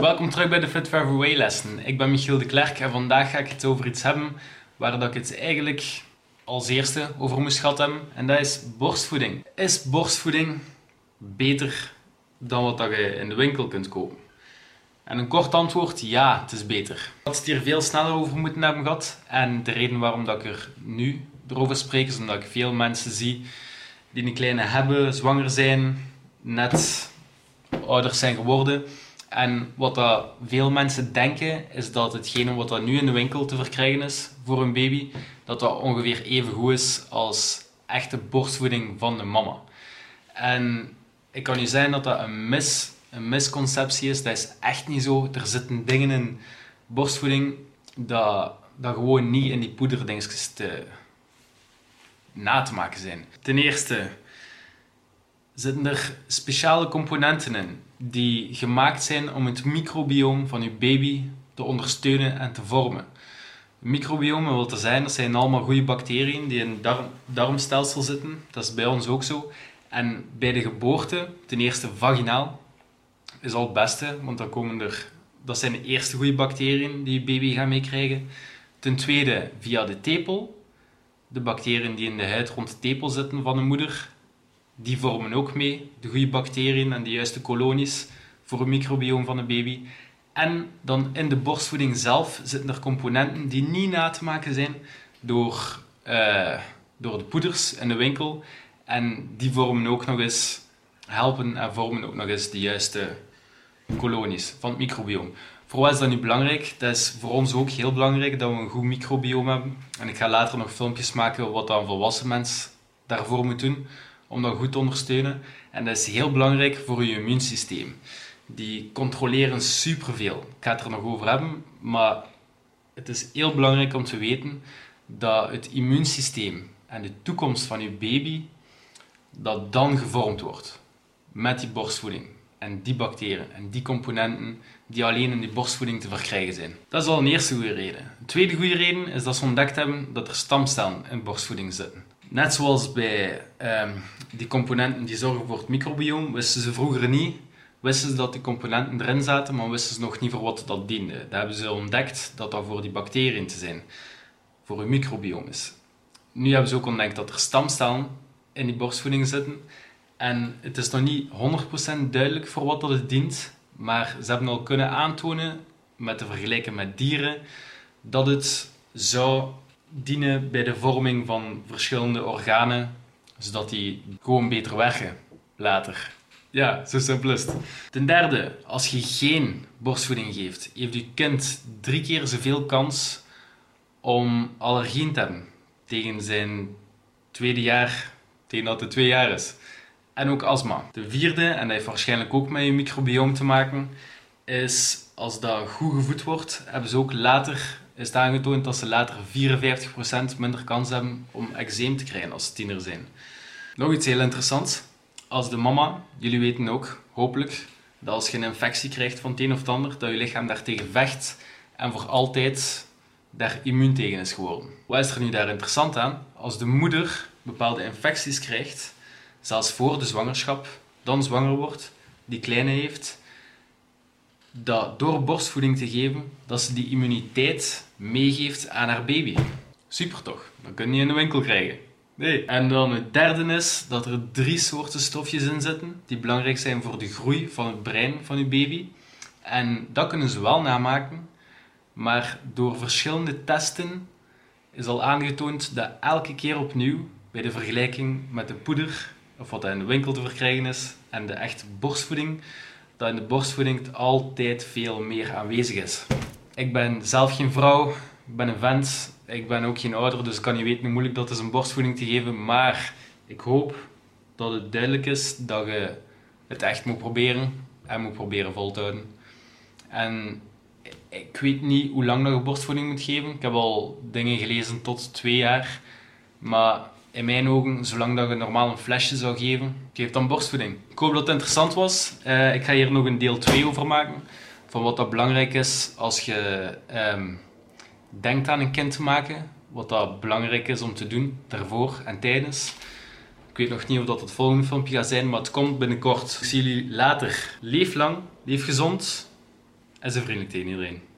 Welkom terug bij de Fit Forever Way lessen. Ik ben Michiel de Klerk en vandaag ga ik het over iets hebben waar dat ik het eigenlijk als eerste over moest gehad hebben. En dat is borstvoeding. Is borstvoeding beter dan wat dat je in de winkel kunt kopen? En een kort antwoord, ja, het is beter. Ik had het hier veel sneller over moeten hebben gehad. En de reden waarom dat ik er nu erover spreek, is omdat ik veel mensen zie die een kleine hebben, zwanger zijn, net ouders zijn geworden. En wat veel mensen denken, is dat hetgene wat dat nu in de winkel te verkrijgen is voor een baby, dat dat ongeveer even goed is als echte borstvoeding van de mama. En ik kan u zeggen dat dat een, mis, een misconceptie is. Dat is echt niet zo. Er zitten dingen in borstvoeding dat, dat gewoon niet in die poederdingetjes te, na te maken zijn. Ten eerste zitten er speciale componenten in die gemaakt zijn om het microbioom van uw baby te ondersteunen en te vormen. Microbiomen wil te zijn, dat zijn allemaal goede bacteriën die in het darm, darmstelsel zitten. Dat is bij ons ook zo. En bij de geboorte, ten eerste vaginaal, is al het beste, want dan komen er, dat zijn de eerste goede bacteriën die je baby gaat meekrijgen. Ten tweede via de tepel, de bacteriën die in de huid rond de tepel zitten van de moeder, die vormen ook mee de goede bacteriën en de juiste kolonies voor het microbioom van de baby. En dan in de borstvoeding zelf zitten er componenten die niet na te maken zijn door, uh, door de poeders in de winkel. En die vormen ook nog eens, helpen en vormen ook nog eens de juiste kolonies van het microbioom. Voor wat is dat nu belangrijk? Dat is voor ons ook heel belangrijk dat we een goed microbioom hebben. En ik ga later nog filmpjes maken wat dan volwassen mens daarvoor moet doen om dat goed te ondersteunen. En dat is heel belangrijk voor je immuunsysteem. Die controleren superveel. Ik ga het er nog over hebben, maar het is heel belangrijk om te weten dat het immuunsysteem en de toekomst van je baby, dat dan gevormd wordt met die borstvoeding. En die bacteriën en die componenten die alleen in die borstvoeding te verkrijgen zijn. Dat is al een eerste goede reden. Een tweede goede reden is dat ze ontdekt hebben dat er stamcellen in borstvoeding zitten. Net zoals bij um, die componenten die zorgen voor het microbiome, wisten ze vroeger niet. Wisten ze dat die componenten erin zaten, maar wisten ze nog niet voor wat dat diende. Dat hebben ze ontdekt dat dat voor die bacteriën te zijn, voor hun microbiome is. Nu hebben ze ook ontdekt dat er stamcellen in die borstvoeding zitten. En het is nog niet 100% duidelijk voor wat dat het dient, maar ze hebben al kunnen aantonen, met te vergelijken met dieren, dat het zou dienen bij de vorming van verschillende organen, zodat die gewoon beter werken later. Ja, zo simpel is het. Ten derde, als je geen borstvoeding geeft, heeft je kind drie keer zoveel kans om allergieën te hebben tegen zijn tweede jaar, tegen dat het twee jaar is. En ook astma. De vierde, en dat heeft waarschijnlijk ook met je microbiome te maken, is als dat goed gevoed wordt, hebben ze ook later is aangetoond dat ze later 44% minder kans hebben om eczeem te krijgen als ze tiener zijn. Nog iets heel interessants. Als de mama, jullie weten ook, hopelijk, dat als je een infectie krijgt van het een of het ander, dat je lichaam daartegen vecht en voor altijd daar immuun tegen is geworden. Wat is er nu daar interessant aan? Als de moeder bepaalde infecties krijgt, zelfs voor de zwangerschap, dan zwanger wordt, die kleine heeft, dat door borstvoeding te geven, dat ze die immuniteit meegeeft aan haar baby. Super toch? Dat kun je in de winkel krijgen. Nee. En dan het derde is dat er drie soorten stofjes in zitten die belangrijk zijn voor de groei van het brein van je baby. En dat kunnen ze wel namaken, maar door verschillende testen is al aangetoond dat elke keer opnieuw bij de vergelijking met de poeder, of wat in de winkel te verkrijgen is, en de echte borstvoeding, dat in de borstvoeding altijd veel meer aanwezig is. Ik ben zelf geen vrouw, ik ben een vent, ik ben ook geen ouder, dus ik kan niet weten hoe moeilijk dat is om borstvoeding te geven. Maar ik hoop dat het duidelijk is dat je het echt moet proberen en moet proberen vol te houden. En ik weet niet hoe lang je borstvoeding moet geven. Ik heb al dingen gelezen tot twee jaar. Maar in mijn ogen, zolang dat je normaal een flesje zou geven, geef dan borstvoeding. Ik hoop dat het interessant was. Uh, ik ga hier nog een deel 2 over maken. Van wat dat belangrijk is als je um, denkt aan een kind te maken. Wat dat belangrijk is om te doen, daarvoor en tijdens. Ik weet nog niet of dat het volgende filmpje gaat zijn, maar het komt binnenkort. Ik zie jullie later. Leef lang, leef gezond En ze vriendelijk tegen iedereen.